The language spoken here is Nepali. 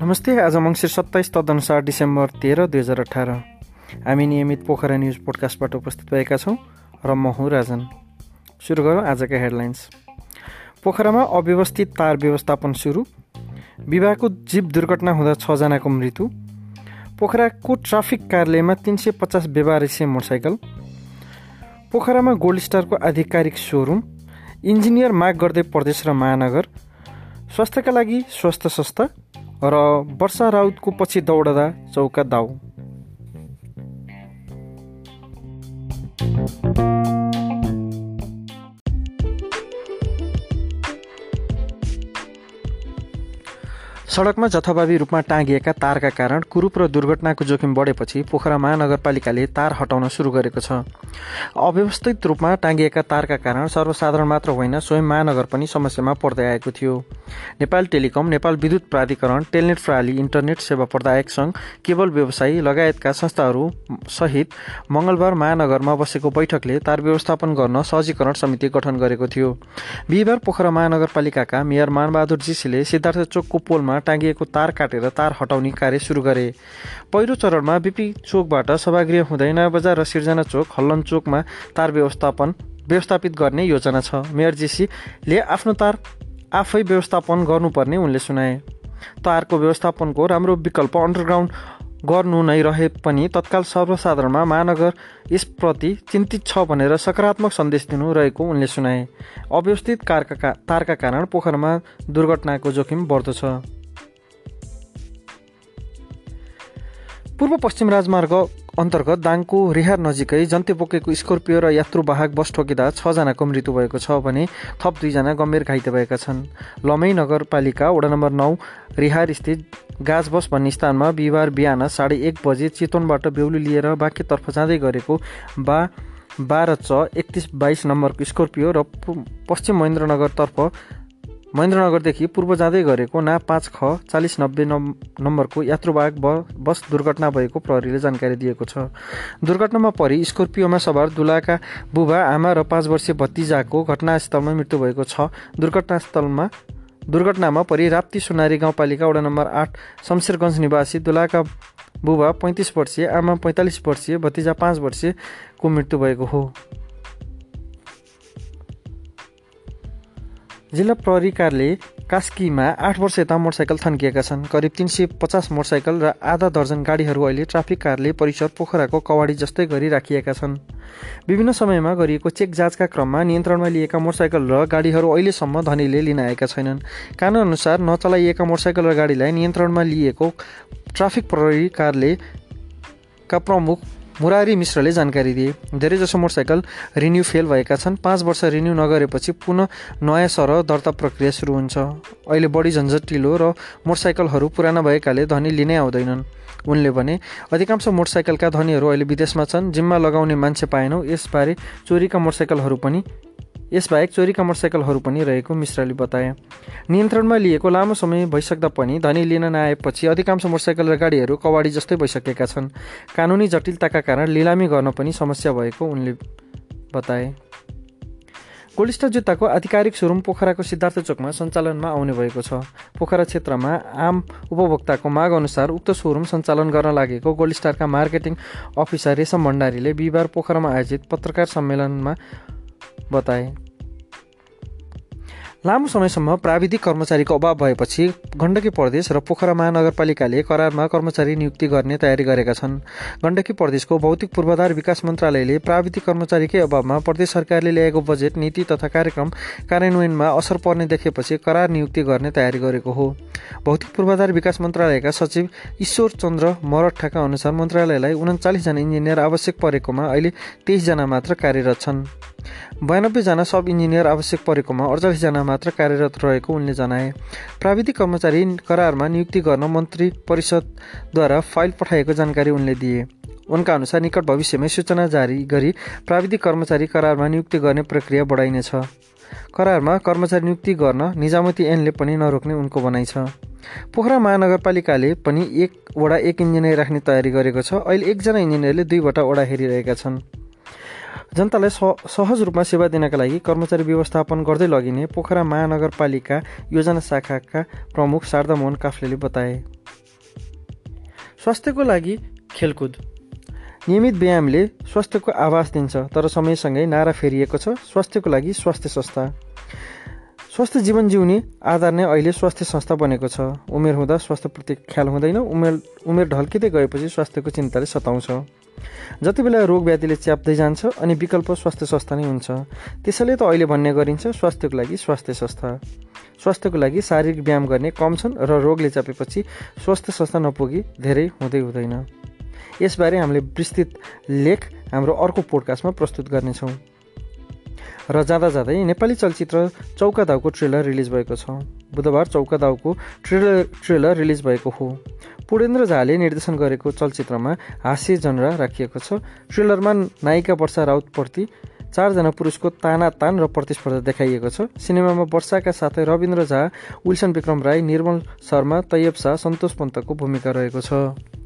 नमस्ते आज मङ्सिर सत्ताइस तदनुसार डिसेम्बर तेह्र दुई हजार अठार। हामी नियमित पोखरा न्युज पोडकास्टबाट उपस्थित भएका छौँ र म हुँ राजन। सुरु गरौँ आजका हेडलाइन्स। पोखरामा अव्यवस्थित तार व्यवस्थापन सुरु। विवाहको जीव दुर्घटना हुँदा छजनाको मृत्यु। पोखराको ट्राफिक कार्यालयमा तिन सय पचास व्यवहारिसे मोटरसाइकल। पोखरामा गोल्ड स्टारको आधिकारिक सोरुम। इन्जिनियर माग गर्दै प्रदेश र महानगर स्वास्थ्यका लागि स्वस्थ संस्था र वर्षा राउतको पछि दौडदा चौका दाउ। सडकमा जथाभावी रूपमा टाँगिएका तारका कारण कुरूप र दुर्घटनाको जोखिम बढेपछि पोखरा महानगरपालिकाले तार हटाउन सुरु गरेको छ। अव्यवस्थित रूपमा टाँगिएका तारका कारण सर्वसाधारण मात्र होइन स्वयं महानगर पनि समस्यामा पर्दै आएको थियो। नेपाल टेलिकम नेपाल विद्युत प्राधिकरण टेलनेट प्रणाली इन्टरनेट सेवा प्रदायक सङ्घ केवल व्यवसायी लगायतका संस्थाहरू सहित मङ्गलबार महानगरमा बसेको बैठकले तार व्यवस्थापन गर्न सहजीकरण समिति गठन गरेको थियो। बिहिबार पोखरा महानगरपालिकाका मेयर मानबहादुर जीसीले सिद्धार्थ चोकको पोलमा टाँगिएको तार काटेर तार हटाउने कार्य सुरु गरे। पहिलो चरणमा बिपी चोकबाट सभागृह हुँदै नयाँ बजार र सिर्जना चोक हल्लन चोकमा तार व्यवस्थापन व्यवस्थापित गर्ने योजना छ। मेयर जेसीले आफ्नो तार आफै व्यवस्थापन गर्नुपर्ने उनले सुनाए। तारको व्यवस्थापनको राम्रो विकल्प अन्डरग्राउन्ड गर्नु नै रहे पनि तत्काल सर्वसाधारणमा महानगर यसप्रति चिन्तित छ भनेर सकारात्मक सन्देश दिनु रहेको उनले सुनाए। अव्यवस्थित कारका तारका कारण पोखरमा दुर्घटनाको जोखिम बढ्दो पूर्व पश्चिम राजमार्ग अन्तर्गत दाङको रिहार नजिकै जन्ते बोकेको स्कर्पियो र यात्रुवाहक बस ठोकिँदा छजनाको मृत्यु भएको छ भने थप दुईजना गम्भीर घाइते भएका छन्। लमै नगरपालिका वडा नम्बर नौ रिहार स्थित गाज बस भन्ने स्थानमा बिहिबार बिहान साढे एक बजे चितवनबाट बेहुली लिएर बाँकीतर्फ जाँदै गरेको बा बाह्र च एकतिस बाइस नम्बरको स्कर्पियो र पश्चिम महेन्द्रनगरतर्फ महेन्द्रनगरदेखि पूर्व जाँदै गरेको ना पाँच ख चालिस नब्बे नम्बरको यात्रुवाहक बस दुर्घटना भएको प्रहरीले जानकारी दिएको छ। दुर्घटनामा परि स्कर्पियोमा सवार दुलाका बुबा आमा र पाँच वर्षीय भतिजाको घटनास्थलमा मृत्यु भएको छ। दुर्घटनास्थलमा दुर्घटनामा परि राप्ती सुनारी गाउँपालिका वडा नम्बर आठ शमशेरगञ्ज निवासी दुलाका बुबा पैँतिस वर्षीय आमा पैँतालिस वर्षीय भतिजा पाँच वर्षीयको मृत्यु भएको हो। जिल्ला प्रहरी कार्यालय कास्कीमा आठ वर्ष यता मोटरसाइकल थन्किएका छन्। करिब तिन सय पचास मोटरसाइकल र आधा दर्जन गाडीहरू अहिले ट्राफिक कार्यालय परिसर पोखराको कवाडी जस्तै गरी राखिएका छन्। विभिन्न समयमा गरिएको चेक जाँचका क्रममा नियन्त्रणमा लिएका मोटरसाइकल र गाडीहरू अहिलेसम्म धनीले लिन आएका छैनन्। कानुनअनुसार नचलाइएका मोटरसाइकल र गाडीलाई नियन्त्रणमा लिएको ट्राफिक प्रहरी कार्यालयका प्रमुख मुरारी मिश्रले जानकारी दिए धेरैजसो मोटरसाइकल रिन्यू फेल भएका छन्। पाँच वर्ष रिन्यू नगरेपछि पुनः नयाँ सरह दर्ता प्रक्रिया सुरु हुन्छ। अहिले बढी झन्झटिलो र मोटरसाइकलहरू पुराना भएकाले धनी लिनै आउँदैनन्। उनले भने अधिकांश मोटरसाइकलका धनीहरू अहिले विदेशमा छन्। जिम्मा लगाउने मान्छे पाएनौँ। यसबारे चोरीका मोटरसाइकलहरू पनि यसबाहेक चोरीका मोटरसाइकलहरू पनि रहेको मिश्राले बताए। नियन्त्रणमा लिएको लामो समय भइसक्दा पनि धनी लिन नआएपछि अधिकांश मोटरसाइकल र गाडीहरू कवाडी जस्तै भइसकेका छन्। कानुनी जटिलताका कारण लिलामी गर्न पनि समस्या भएको उनले बताए। गोलिस्टर जुत्ताको आधिकारिक सोरुम पोखराको सिद्धार्थ चोकमा सञ्चालनमा आउने भएको छ। पोखरा क्षेत्रमा आम उपभोक्ताको माग अनुसार उक्त सोरुम सञ्चालन गर्न लागेको गोल्डस्टारका मार्केटिङ अफिसर रेशम भण्डारीले बिहिबार पोखरामा आयोजित पत्रकार सम्मेलनमा बताए। लामो समयसम्म प्राविधिक कर्मचारीको अभाव भएपछि गण्डकी प्रदेश र पोखरा महानगरपालिकाले करारमा कर्मचारी नियुक्ति गर्ने तयारी गरेका छन्। गण्डकी प्रदेशको भौतिक पूर्वाधार विकास मन्त्रालयले प्राविधिक कर्मचारीकै अभावमा प्रदेश सरकारले ल्याएको बजेट नीति तथा कार्यक्रम कार्यान्वयनमा असर पर्ने देखेपछि करार नियुक्ति गर्ने तयारी गरेको हो। भौतिक पूर्वाधार विकास मन्त्रालयका सचिव ईश्वर चन्द्र मरठाका अनुसार मन्त्रालयलाई उन्चालिसजना इन्जिनियर आवश्यक परेकोमा अहिले तेइसजना मात्र कार्यरत छन्। बयानब्बेजना सब इन्जिनियर आवश्यक परेकोमा अडचालिसजना मात्र कार्यरत रहेको उनले जनाए। प्राविधिक कर्मचारी करारमा नियुक्ति गर्न मन्त्री परिषदद्वारा फाइल पठाएको जानकारी उनले दिए। उनका अनुसार निकट भविष्यमै सूचना जारी गरी प्राविधिक कर्मचारी करारमा नियुक्ति गर्ने प्रक्रिया बढाइनेछ। करारमा कर्मचारी नियुक्ति गर्न निजामती ऐनले पनि नरोक्ने उनको भनाइ छ। पोखरा महानगरपालिकाले पनि एक वडा एक इन्जिनियर राख्ने तयारी गरेको छ। अहिले एकजना इन्जिनियरले दुईवटा वडा हेरिरहेका छन्। जनतालाई सहज रूपमा सेवा दिनका लागि कर्मचारी व्यवस्थापन गर्दै लगिने पोखरा महानगरपालिका योजना शाखाका प्रमुख शारदा मोहन काफ्लेले बताए। स्वास्थ्यको लागि खेलकुद। नियमित व्यायामले स्वास्थ्यको आभास दिन्छ तर समयसँगै नारा फेरिएको छ स्वास्थ्यको लागि स्वास्थ्य संस्था। स्वास्थ्य जीवन जिउने आधार नै अहिले स्वास्थ्य संस्था बनेको छ। उमेर हुँदा स्वास्थ्यप्रति ख्याल हुँदैन उमेर उमेर ढल्किँदै गएपछि स्वास्थ्यको चिन्ताले सताउँछ। जति बेला रोग व्याधिले च्याप्दै जान्छ अनि विकल्प स्वास्थ्य संस्था नै हुन्छ त्यसैले त अहिले भन्ने गरिन्छ स्वास्थ्यको लागि स्वास्थ्य संस्था। स्वास्थ्यको लागि शारीरिक व्यायाम गर्ने कम छन् र रोगले चापेपछि स्वास्थ्य संस्था नपुगी धेरै हुँदै हुँदैन। यसबारे हामीले विस्तृत लेख हाम्रो अर्को पोडकास्टमा प्रस्तुत गर्नेछौँ। र जाँदा जाँदै नेपाली चलचित्र चौका दाउको ट्रेलर रिलिज भएको छ। बुधबार चौका दाउको ट्रेलर ट्रेलर रिलिज भएको हो। पूर्णेन्द्र झाले निर्देशन गरेको चलचित्रमा हास्य जनरा राखिएको छ। ट्रेलरमा नायिका वर्षा राउतप्रति चारजना पुरुषको ताना तान र प्रतिस्पर्धा देखाइएको छ। सिनेमामा वर्षाका साथै रविन्द्र झा विल्सन विक्रम राई निर्मल शर्मा तैयब शाह सन्तोष पन्तको भूमिका रहेको छ।